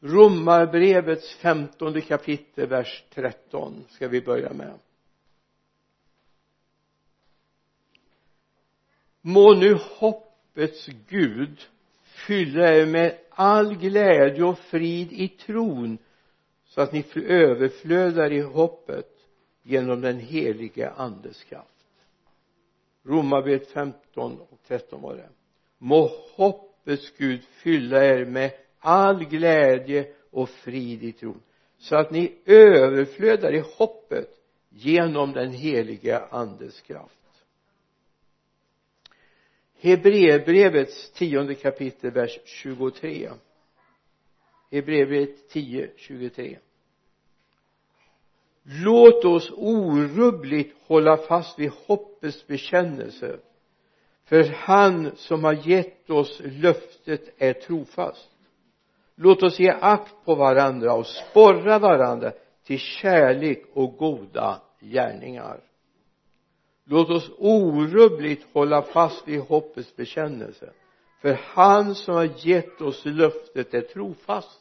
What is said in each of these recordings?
Romarbrevets femtonde kapitel vers 13 ska vi börja med. Må nu hoppets Gud fylla er med all glädje och frid i tron så att ni överflödar i hoppet genom den helige andes kraft. Romarbrevet 15 och 13 var det. Må hoppets Gud fylla er med all glädje och frid i tron så att ni överflödar i hoppet genom den heliga andes kraft. Hebreerbrevets tionde kapitel vers 23 Hebreerbrevet 10, 23 låt oss orubbligt hålla fast vid hoppets bekännelse för han som har gett oss löftet är trofast låt oss ge akt på varandra och sporra varandra till kärlek och goda gärningar. Låt oss orubbligt hålla fast vid hoppets bekännelse för han som har gett oss löftet är trofast.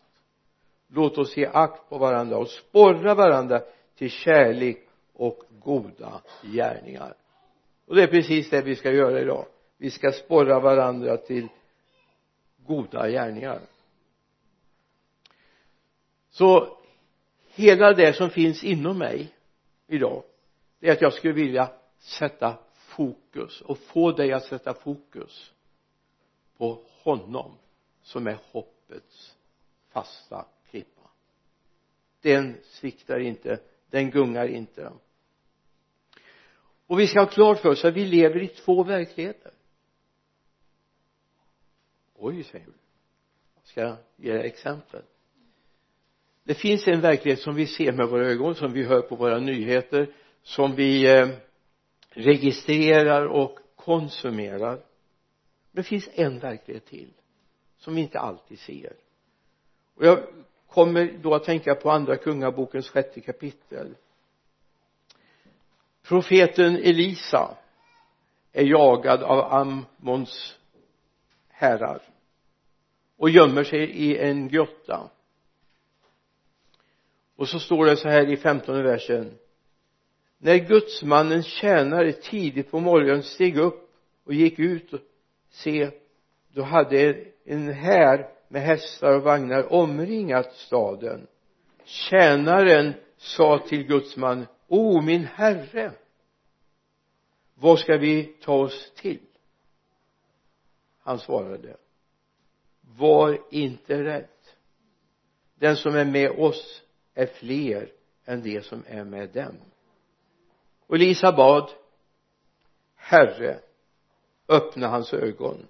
Låt oss ge akt på varandra och sporra varandra till kärlek och goda gärningar. Och det är precis det vi ska göra idag. Vi ska sporra varandra till goda gärningar så hela det som finns inom mig idag det är att jag skulle vilja sätta fokus och få dig att sätta fokus på honom som är hoppets fasta klippa. Den sviktar inte den gungar inte. Och vi ska ha klart för oss att vi lever i två verkligheter. Oj säger du. Jag ge dig exempel det finns en verklighet som vi ser med våra ögon som vi hör på våra nyheter som vi eh, registrerar och konsumerar. Det finns en verklighet till som vi inte alltid ser. Och jag kommer då att tänka på andra kungabokens sjätte kapitel. Profeten Elisa är jagad av Ammons herrar och gömmer sig i en grotta och så står det så här i femtonde versen. När gudsmannens tjänare tidigt på morgonen steg upp och gick ut och se då hade en här med hästar och vagnar omringat staden. Tjänaren sa till gudsmannen o min herre vad ska vi ta oss till? Han svarade var inte rädd. Den som är med oss är fler än de som är med dem. Och Elisa bad herre öppna hans ögon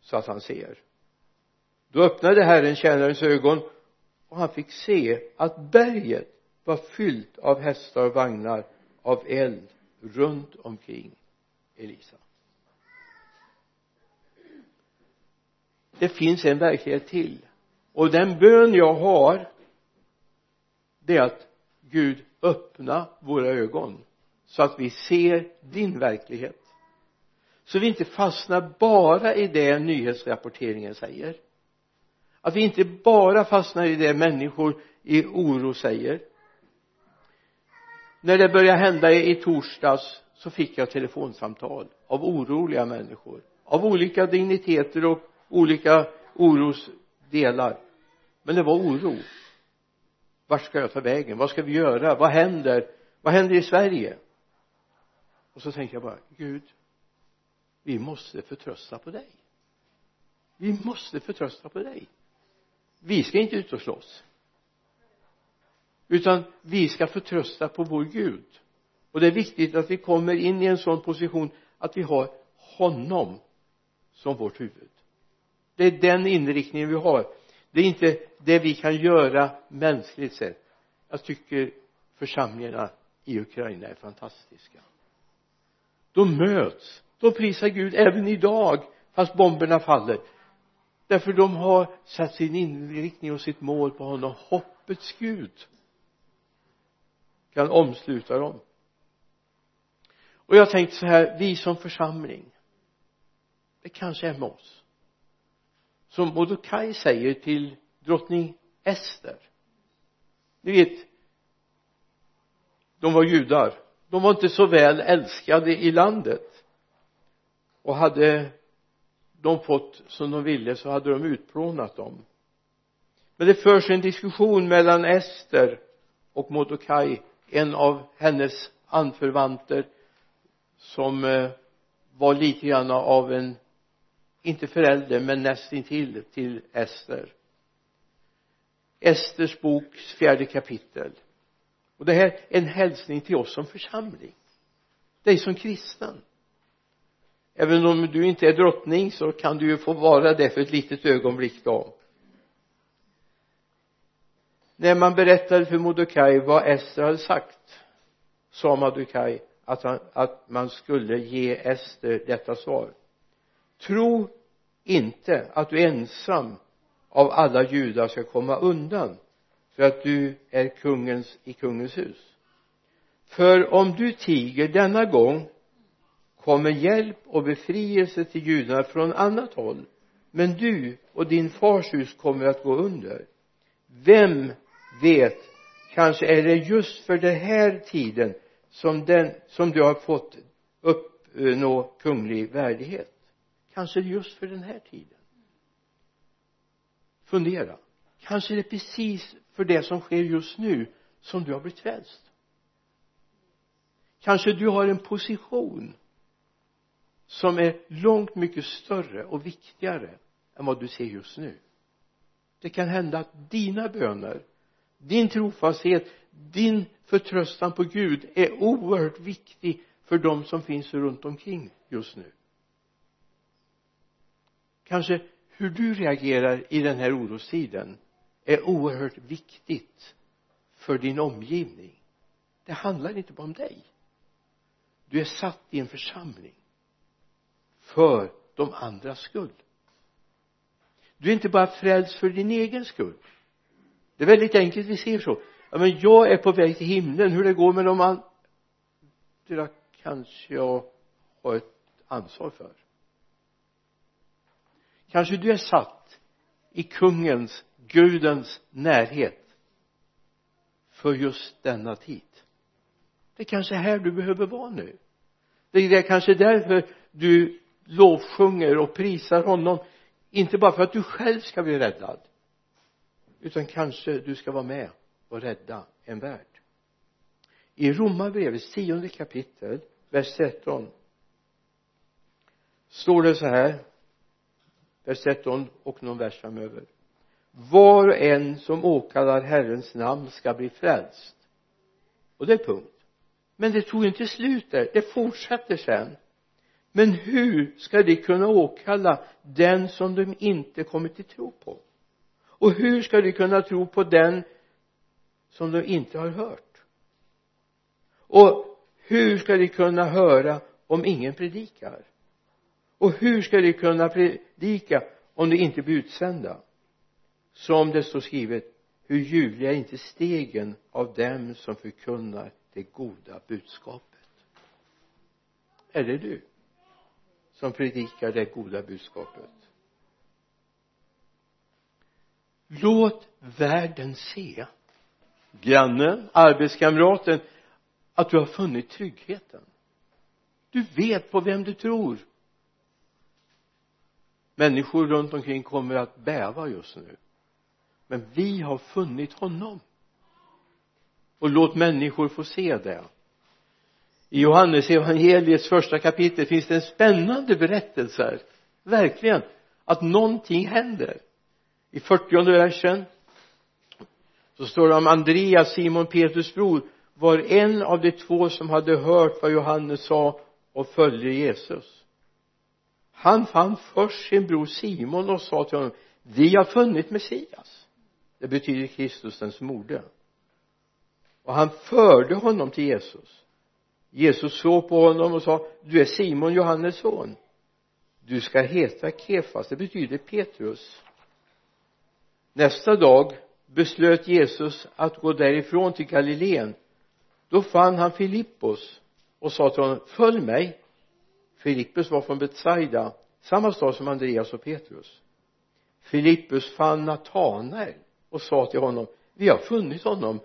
så att han ser. Då öppnade herren tjänarens ögon och han fick se att berget var fyllt av hästar och vagnar av eld runt omkring Elisa. Det finns en verklighet till. Och den bön jag har det är att Gud öppna våra ögon så att vi ser din verklighet. Så vi inte fastnar bara i det nyhetsrapporteringen säger. Att vi inte bara fastnar i det människor i oro säger. När det började hända i torsdags så fick jag telefonsamtal av oroliga människor. Av olika digniteter och olika orosdelar. Men det var oro vart ska jag ta vägen? Vad ska vi göra? Vad händer? Vad händer i Sverige? Och så tänker jag bara Gud vi måste förtrösta på dig. Vi måste förtrösta på dig. Vi ska inte ut och slåss. Utan vi ska förtrösta på vår Gud. Och det är viktigt att vi kommer in i en sån position att vi har honom som vårt huvud. Det är den inriktningen vi har det är inte det vi kan göra mänskligt sett. Jag tycker församlingarna i Ukraina är fantastiska. De möts de prisar Gud även idag fast bomberna faller. Därför de har satt sin inriktning och sitt mål på honom hoppets Gud kan omsluta dem. Och jag tänkte så här vi som församling det kanske är med oss som Mordecai säger till drottning Ester. Ni vet de var judar. De var inte så väl älskade i landet. Och hade de fått som de ville så hade de utplånat dem. Men det förs en diskussion mellan Ester och Mordecai en av hennes anförvanter som eh, var lite grann av en inte förälder men nästintill till Ester. Esters boks fjärde kapitel. Och det här är en hälsning till oss som församling. Dig som kristen. Även om du inte är drottning så kan du ju få vara det för ett litet ögonblick då. När man berättade för Mordecai vad Ester hade sagt sa Mordecai att, han, att man skulle ge Ester detta svar. Tro inte att du ensam av alla judar ska komma undan för att du är kungens i kungens hus. För om du tiger denna gång kommer hjälp och befrielse till judarna från annat håll. Men du och din fars hus kommer att gå under. Vem vet kanske är det just för den här tiden som den som du har fått uppnå kunglig värdighet kanske just för den här tiden. Fundera. Kanske det är precis för det som sker just nu som du har blivit frälst. Kanske du har en position som är långt mycket större och viktigare än vad du ser just nu. Det kan hända att dina böner din trofasthet din förtröstan på Gud är oerhört viktig för de som finns runt omkring just nu kanske hur du reagerar i den här orostiden är oerhört viktigt för din omgivning. Det handlar inte bara om dig. Du är satt i en församling för de andras skull. Du är inte bara frälst för din egen skull. Det är väldigt enkelt vi ser så. Ja men jag är på väg till himlen. Hur det går med de andra kanske jag har ett ansvar för kanske du är satt i kungens gudens närhet för just denna tid. Det är kanske är här du behöver vara nu. Det är kanske därför du lovsjunger och prisar honom inte bara för att du själv ska bli räddad utan kanske du ska vara med och rädda en värld. I romarbrevets tionde kapitel vers 13 står det så här vers 13 och någon vers framöver. Var och en som åkallar Herrens namn ska bli frälst. Och det är punkt. Men det tog inte slut där. Det fortsätter sen. Men hur ska de kunna åkalla den som de inte kommit till tro på? Och hur ska de kunna tro på den som de inte har hört? Och hur ska de kunna höra om ingen predikar? Och hur ska de kunna predika om de inte blir utsända? Som det står skrivet hur ljuvliga är inte stegen av dem som förkunnar det goda budskapet? Är det du som predikar det goda budskapet? Låt världen se grannen, arbetskamraten att du har funnit tryggheten. Du vet på vem du tror människor runt omkring kommer att bäva just nu. Men vi har funnit honom. Och låt människor få se det. I Johannes evangeliets första kapitel finns det en spännande berättelse här. Verkligen. Att någonting händer. I fyrtionde versen så står det om Andreas, Simon Petrus bror var en av de två som hade hört vad Johannes sa och följde Jesus han fann först sin bror Simon och sa till honom vi har funnit Messias. Det betyder Kristus den smorde och han förde honom till Jesus. Jesus såg på honom och sa du är Simon Johannes son. Du ska heta Kefas. Det betyder Petrus. Nästa dag beslöt Jesus att gå därifrån till Galileen. Då fann han Filippos och sa till honom följ mig. Filippus var från Betsaida samma stad som Andreas och Petrus. Filippus fann Natanael och sa till honom vi har funnit honom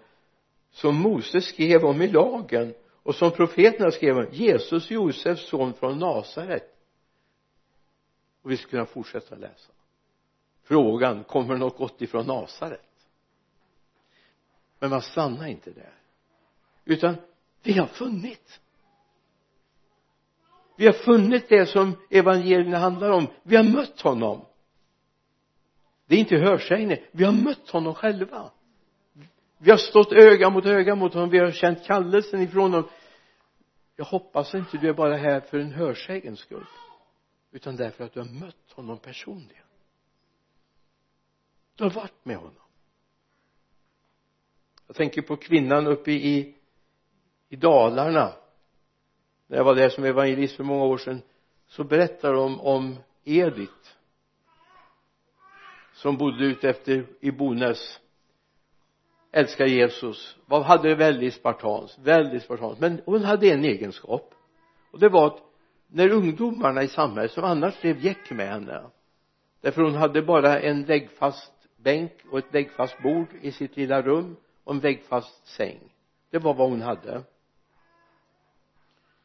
som Moses skrev om i lagen och som profeterna skrev om Jesus Josefs son från Nasaret. Och vi skulle kunna fortsätta läsa. Frågan kommer något gott ifrån Nasaret? Men man stannar inte där. Utan vi har funnit vi har funnit det som evangelierna handlar om. Vi har mött honom. Det är inte hörsägner vi har mött honom själva. Vi har stått öga mot öga mot honom. Vi har känt kallelsen ifrån honom. Jag hoppas inte du är bara här för en hörsägens skull utan därför att du har mött honom personligen. Du har varit med honom. Jag tänker på kvinnan uppe i i Dalarna när jag var där som evangelist för många år sedan så berättade de om Edith som bodde ute efter i Bonäs älskar Jesus. Vad hade väldigt spartanskt väldigt spartanskt. Men hon hade en egenskap och det var att när ungdomarna i samhället som annars blev gäck med henne därför hon hade bara en väggfast bänk och ett väggfast bord i sitt lilla rum och en väggfast säng. Det var vad hon hade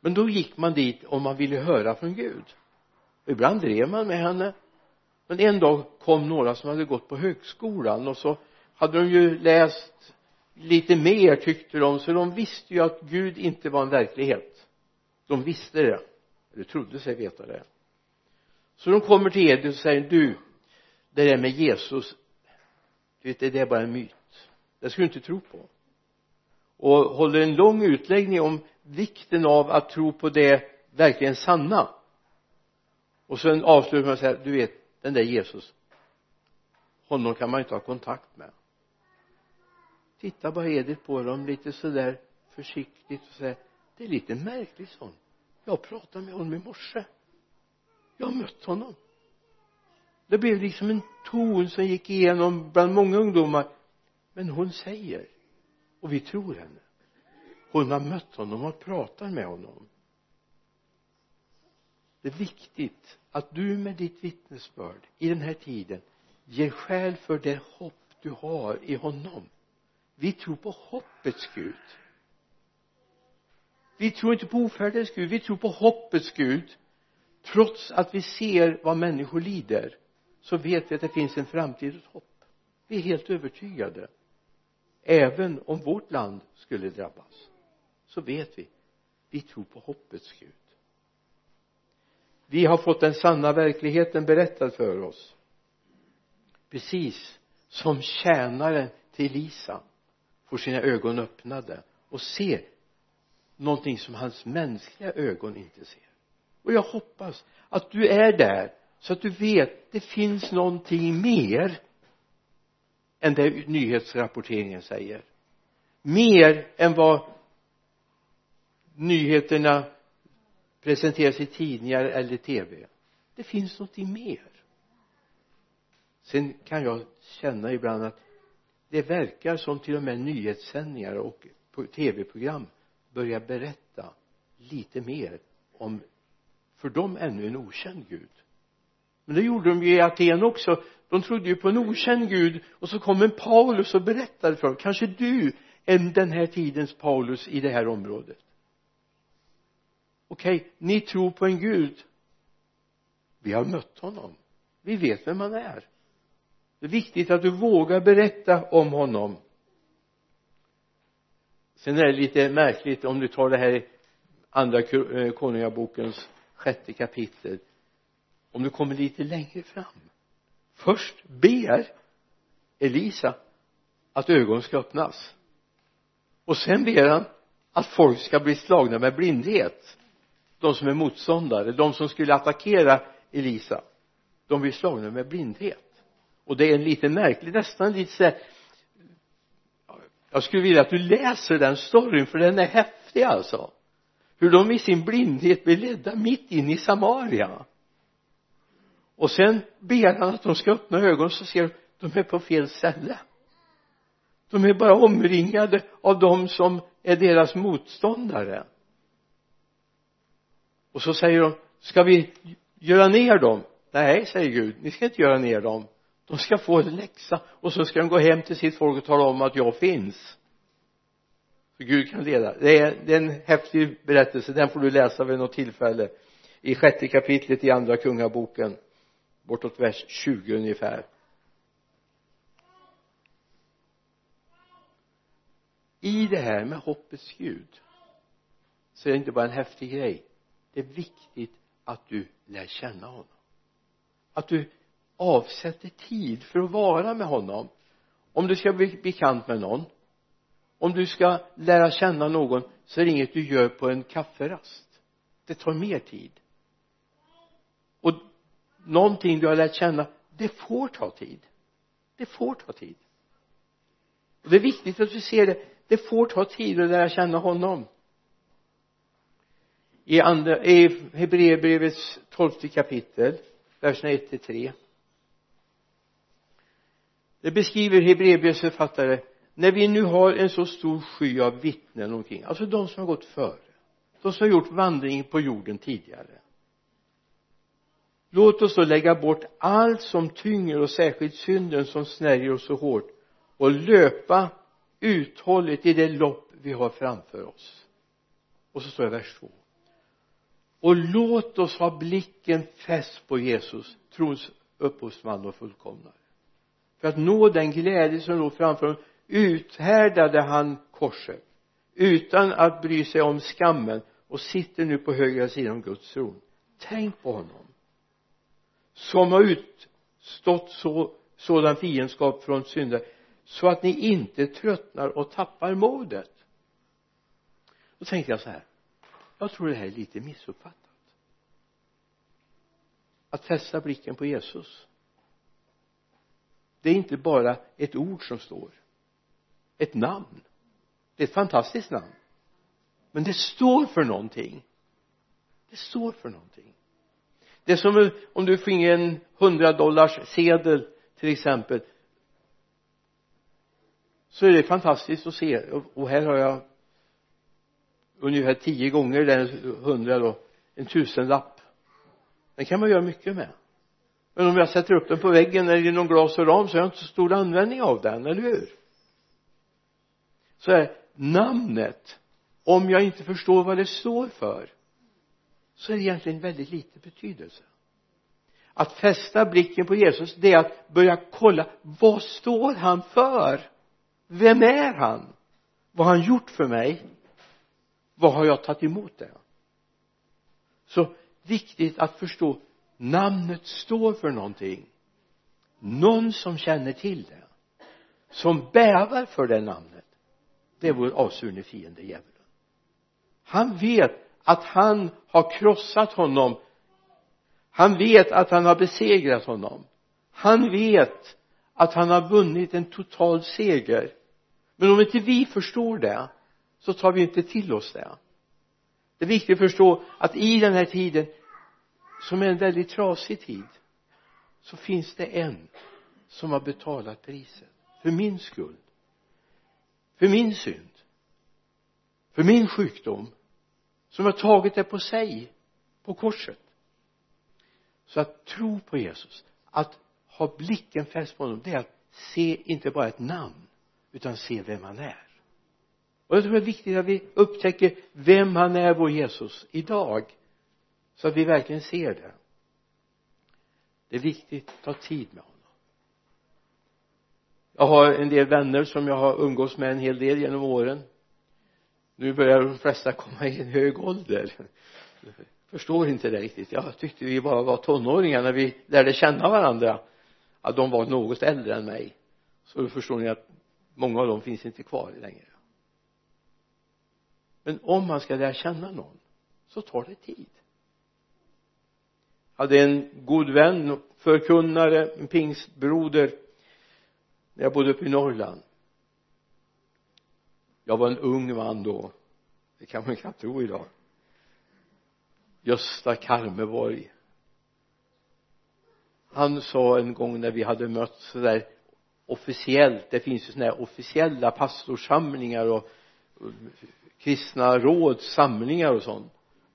men då gick man dit om man ville höra från Gud. Och ibland drev man med henne. Men en dag kom några som hade gått på högskolan och så hade de ju läst lite mer tyckte de så de visste ju att Gud inte var en verklighet. De visste det. Eller trodde sig veta det. Så de kommer till Edvin och säger du det där med Jesus du vet det är bara en myt. Det ska du inte tro på. Och håller en lång utläggning om vikten av att tro på det verkligen sanna. Och sen avslutar man med att säga du vet den där Jesus honom kan man inte ha kontakt med. Titta bara Edith på dem? Lite sådär försiktigt och säger det är lite märkligt sånt jag pratade med honom i morse. Jag har mött honom. Det blev liksom en ton som gick igenom bland många ungdomar. Men hon säger och vi tror henne hon har mött honom och pratar med honom. Det är viktigt att du med ditt vittnesbörd i den här tiden ger skäl för det hopp du har i honom. Vi tror på hoppets Gud. Vi tror inte på ofärdens Gud. Vi tror på hoppets Gud. Trots att vi ser vad människor lider så vet vi att det finns en framtid och hopp. Vi är helt övertygade. Även om vårt land skulle drabbas så vet vi vi tror på hoppets Gud. Vi har fått den sanna verkligheten berättad för oss. Precis som tjänaren till Elisa får sina ögon öppnade och ser någonting som hans mänskliga ögon inte ser. Och jag hoppas att du är där så att du vet det finns någonting mer än det nyhetsrapporteringen säger. Mer än vad nyheterna presenteras i tidningar eller tv det finns någonting mer. Sen kan jag känna ibland att det verkar som till och med nyhetssändningar och tv-program börjar berätta lite mer om för dem ännu en okänd Gud. Men det gjorde de ju i Aten också. De trodde ju på en okänd Gud och så kom en Paulus och berättade för dem. Kanske du är den här tidens Paulus i det här området? Okej okay, ni tror på en Gud. Vi har mött honom. Vi vet vem han är. Det är viktigt att du vågar berätta om honom. Sen är det lite märkligt om du tar det här andra eh, konungabokens sjätte kapitel. Om du kommer lite längre fram. Först ber Elisa att ögon ska öppnas. Och sen ber han att folk ska bli slagna med blindhet de som är motståndare de som skulle attackera Elisa de blir slagna med blindhet. Och det är en lite märklig nästan lite så här, jag skulle vilja att du läser den storyn för den är häftig alltså. Hur de i sin blindhet blir ledda mitt in i Samaria. Och sen ber han att de ska öppna ögonen så ser de de är på fel ställe. De är bara omringade av de som är deras motståndare och så säger de ska vi göra ner dem? Nej säger Gud ni ska inte göra ner dem. De ska få en läxa och så ska de gå hem till sitt folk och tala om att jag finns. Så Gud kan leda. Det är, det är en häftig berättelse. Den får du läsa vid något tillfälle. I sjätte kapitlet i andra kungaboken bortåt vers 20 ungefär. I det här med hoppets Gud så är det inte bara en häftig grej det är viktigt att du lär känna honom. Att du avsätter tid för att vara med honom. Om du ska bli bekant med någon om du ska lära känna någon så är det inget du gör på en kafferast. Det tar mer tid. Och någonting du har lärt känna det får ta tid. Det får ta tid. Och det är viktigt att du ser det. Det får ta tid att lära känna honom i andra i Hebreerbrevets tolfte kapitel verserna 1 till 3 det beskriver Hebreerbrevets författare när vi nu har en så stor sky av vittnen omkring alltså de som har gått före de som har gjort vandringen på jorden tidigare. Låt oss då lägga bort allt som tynger och särskilt synden som snärjer oss så hårt och löpa uthålligt i det lopp vi har framför oss. Och så står det i vers 2 och låt oss ha blicken fäst på Jesus trons upphovsman och fullkomnare. För att nå den glädje som låg framför honom uthärdade han korset utan att bry sig om skammen och sitter nu på högra sidan om Guds tron. Tänk på honom som har utstått så, sådan fiendskap från syndare så att ni inte tröttnar och tappar modet. Då tänkte jag så här jag tror det här är lite missuppfattat. Att fästa blicken på Jesus. Det är inte bara ett ord som står. Ett namn. Det är ett fantastiskt namn. Men det står för någonting. Det står för någonting. Det är som om du finge en hundradollars sedel till exempel. Så är det fantastiskt att se. Och här har jag ungefär tio gånger den hundra då. En tusenlapp. Den kan man göra mycket med. Men om jag sätter upp den på väggen eller i någon glas och ram så har jag inte så stor användning av den, eller hur? Så är namnet om jag inte förstår vad det står för så är det egentligen väldigt lite betydelse. Att fästa blicken på Jesus det är att börja kolla vad står han för? Vem är han? Vad har han gjort för mig? Vad har jag tagit emot det så viktigt att förstå namnet står för någonting. Någon som känner till det som bävar för det namnet det är vår avsvurne fiende djävulen. Han vet att han har krossat honom. Han vet att han har besegrat honom. Han vet att han har vunnit en total seger. Men om inte vi förstår det så tar vi inte till oss det. Det är viktigt att förstå att i den här tiden som är en väldigt trasig tid så finns det en som har betalat priset. För min skuld för min synd. För min sjukdom. Som har tagit det på sig på korset. Så att tro på Jesus att ha blicken fäst på honom det är att se inte bara ett namn utan se vem han är och jag tror det är viktigt att vi upptäcker vem han är vår Jesus idag så att vi verkligen ser det. Det är viktigt att ta tid med honom. Jag har en del vänner som jag har umgås med en hel del genom åren. Nu börjar de flesta komma i en hög ålder. Förstår inte det riktigt. Jag tyckte vi bara var tonåringar när vi lärde känna varandra. Att de var något äldre än mig. Så då förstår ni att många av dem finns inte kvar längre men om man ska lära känna någon så tar det tid. Jag hade en god vän förkunnare en pingstbroder när jag bodde uppe i Norrland. Jag var en ung man då. Det kan man knappt tro idag. Gösta Karmeborg. Han sa en gång när vi hade mötts sådär officiellt det finns ju sådana här officiella pastorssamlingar och kristna råd, samlingar och sånt.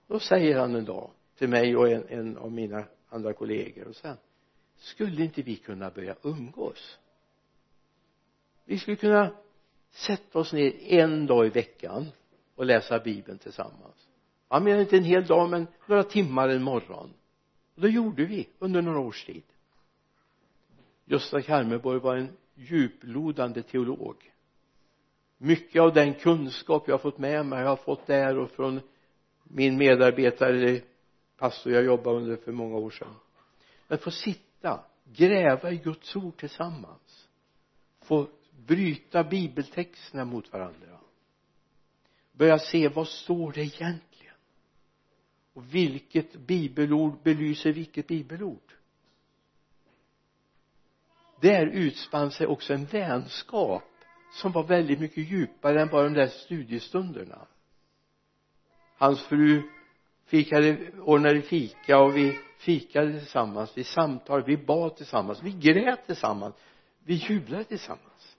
Då säger han en dag till mig och en, en av mina andra kollegor och sen skulle inte vi kunna börja umgås? Vi skulle kunna sätta oss ner en dag i veckan och läsa bibeln tillsammans. Han menar inte en hel dag men några timmar en morgon. Och det gjorde vi under några års tid. Gösta Karmeborg var en djuplodande teolog mycket av den kunskap jag har fått med mig jag har fått där och från min medarbetare pastor jag jobbade under för många år sedan. Men få sitta gräva i Guds ord tillsammans. Få bryta bibeltexterna mot varandra. Börja se vad står det egentligen? Och vilket bibelord belyser vilket bibelord? Där utspann sig också en vänskap som var väldigt mycket djupare än bara de där studiestunderna. Hans fru fikade, ordnade fika och vi fikade tillsammans, vi samtalade, vi bad tillsammans, vi grät tillsammans, vi jublade tillsammans.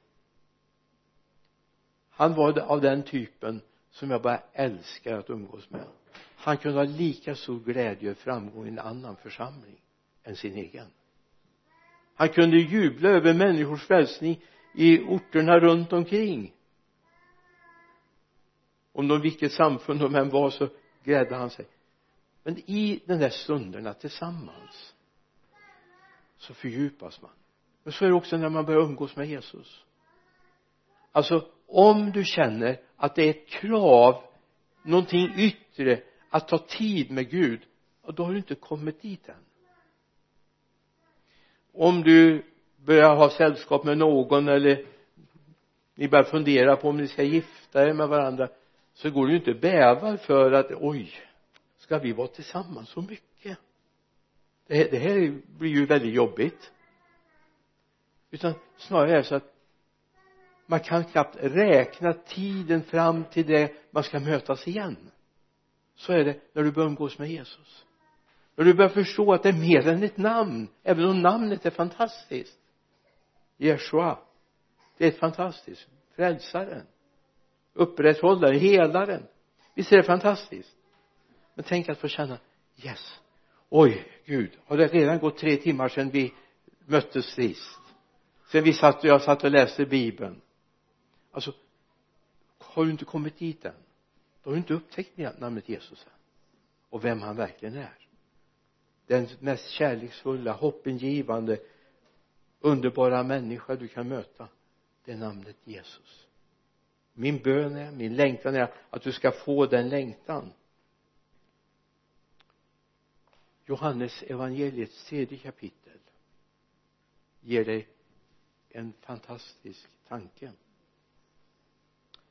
Han var av den typen som jag bara älskar att umgås med. Han kunde ha lika stor glädje och framgång i en annan församling än sin egen. Han kunde jubla över människors frälsning i orterna runt omkring. Om de vilket samfund de än var så glädde han sig. Men i de där stunderna tillsammans så fördjupas man. Men så är det också när man börjar umgås med Jesus. Alltså om du känner att det är ett krav någonting yttre att ta tid med Gud då har du inte kommit dit än. Om du börjar ha sällskap med någon eller ni börjar fundera på om ni ska gifta er med varandra så går du inte bävar för att oj ska vi vara tillsammans så mycket? Det här, det här blir ju väldigt jobbigt. Utan snarare är det så att man kan knappt räkna tiden fram till det man ska mötas igen. Så är det när du börjar umgås med Jesus. När du börjar förstå att det är mer än ett namn även om namnet är fantastiskt. Jeshua. Det är ett fantastiskt. Frälsaren. Upprätthållaren, helaren. Visst är det fantastiskt? Men tänk att få känna yes. Oj gud. Har det redan gått tre timmar sedan vi möttes sist? Sen vi satt och jag satt och läste bibeln. Alltså har du inte kommit dit än? Då har du inte upptäckt namnet Jesus än. Och vem han verkligen är. Den mest kärleksfulla, hoppingivande underbara människa du kan möta det är namnet Jesus. Min bön är, min längtan är att du ska få den längtan. Johannes evangeliets tredje kapitel ger dig en fantastisk tanke.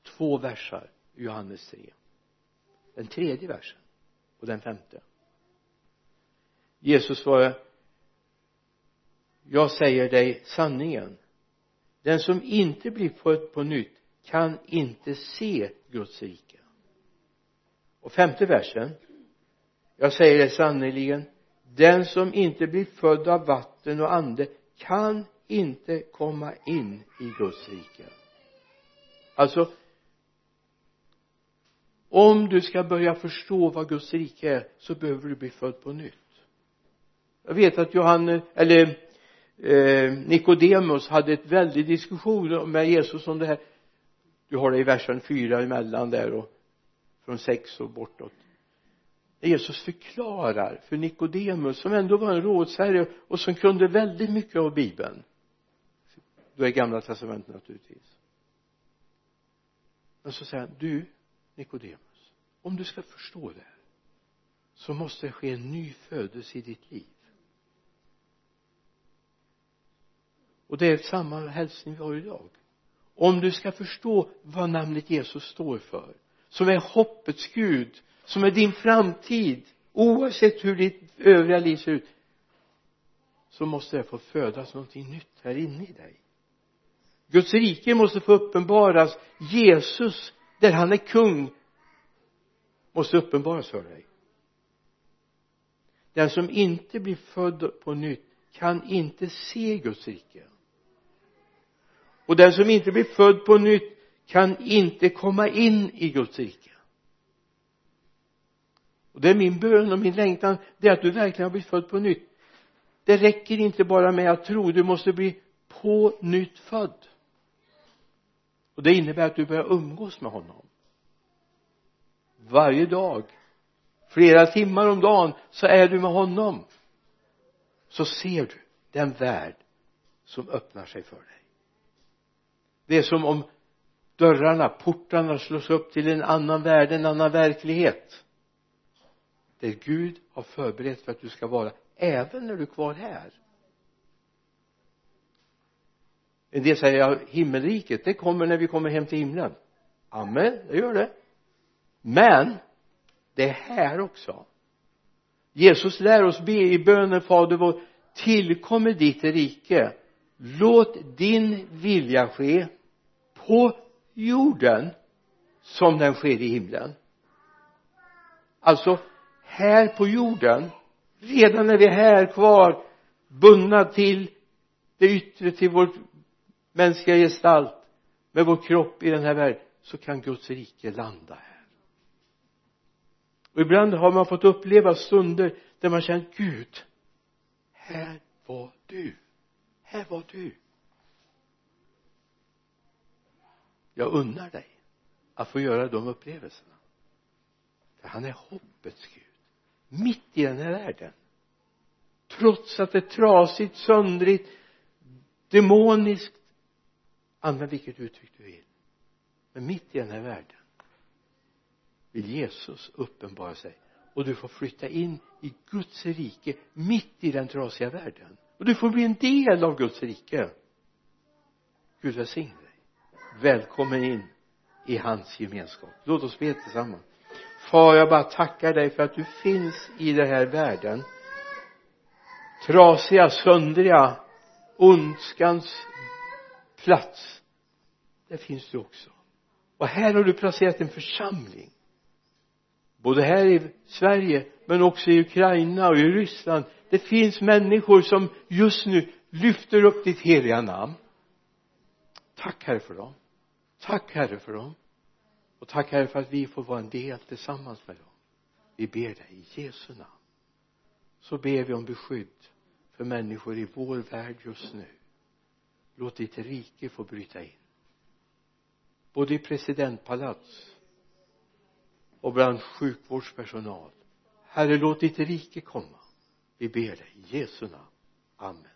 Två versar i Johannes 3 den tredje versen och den femte. Jesus svarade jag säger dig sanningen. Den som inte blir född på nytt kan inte se Guds rike. Och femte versen. Jag säger dig sannerligen den som inte blir född av vatten och ande kan inte komma in i Guds rike. Alltså om du ska börja förstå vad Guds rike är så behöver du bli född på nytt. Jag vet att Johannes eller eh, Nikodemus hade ett väldigt diskussion med Jesus om det här. Du har det i versen fyra emellan där och från sex och bortåt. Jesus förklarar för Nikodemus som ändå var en rådsherre och som kunde väldigt mycket av bibeln. Då är gamla testamentet naturligtvis. Men så säger han du Nikodemus om du ska förstå det här så måste det ske en ny födelse i ditt liv. Och det är samma hälsning vi har idag. Om du ska förstå vad namnet Jesus står för som är hoppets Gud som är din framtid oavsett hur ditt övriga liv ser ut så måste det få födas någonting nytt här inne i dig. Guds rike måste få uppenbaras. Jesus där han är kung måste uppenbaras för dig. Den som inte blir född på nytt kan inte se Guds rike och den som inte blir född på nytt kan inte komma in i Guds rike. Och det är min bön och min längtan det är att du verkligen har blivit född på nytt. Det räcker inte bara med att tro du måste bli på nytt född. Och det innebär att du börjar umgås med honom. Varje dag flera timmar om dagen så är du med honom. Så ser du den värld som öppnar sig för dig det är som om dörrarna, portarna slås upp till en annan värld, en annan verklighet. Där Gud har förberett för att du ska vara även när du är kvar här. En del säger ja, himmelriket det kommer när vi kommer hem till himlen. Amen, det gör det. Men det är här också. Jesus lär oss be i bönen fader vår tillkommer ditt rike. Låt din vilja ske på jorden som den sker i himlen. Alltså här på jorden redan när vi är här kvar bundna till det yttre till vår mänskliga gestalt med vår kropp i den här världen så kan Guds rike landa här. Och ibland har man fått uppleva stunder där man känner Gud här var du. Här var du. Jag unnar dig att få göra de upplevelserna. För han är hoppets Gud. Mitt i den här världen. Trots att det är trasigt, söndrigt demoniskt använd vilket uttryck du vill. Men mitt i den här världen vill Jesus uppenbara sig. Och du får flytta in i Guds rike mitt i den trasiga världen. Och du får bli en del av Guds rike. Gud välsigne välkommen in i hans gemenskap. Låt oss be tillsammans. Far jag bara tackar dig för att du finns i den här världen. Trasiga, söndriga ondskans plats. Där finns du också. Och här har du placerat en församling. Både här i Sverige men också i Ukraina och i Ryssland. Det finns människor som just nu lyfter upp ditt heliga namn. Tack herre för dem tack herre för dem. Och tack herre för att vi får vara en del tillsammans med dem. Vi ber dig i Jesu namn. Så ber vi om beskydd för människor i vår värld just nu. Låt ditt rike få bryta in. Både i presidentpalats och bland sjukvårdspersonal. Herre låt ditt rike komma. Vi ber dig i Jesu namn. Amen.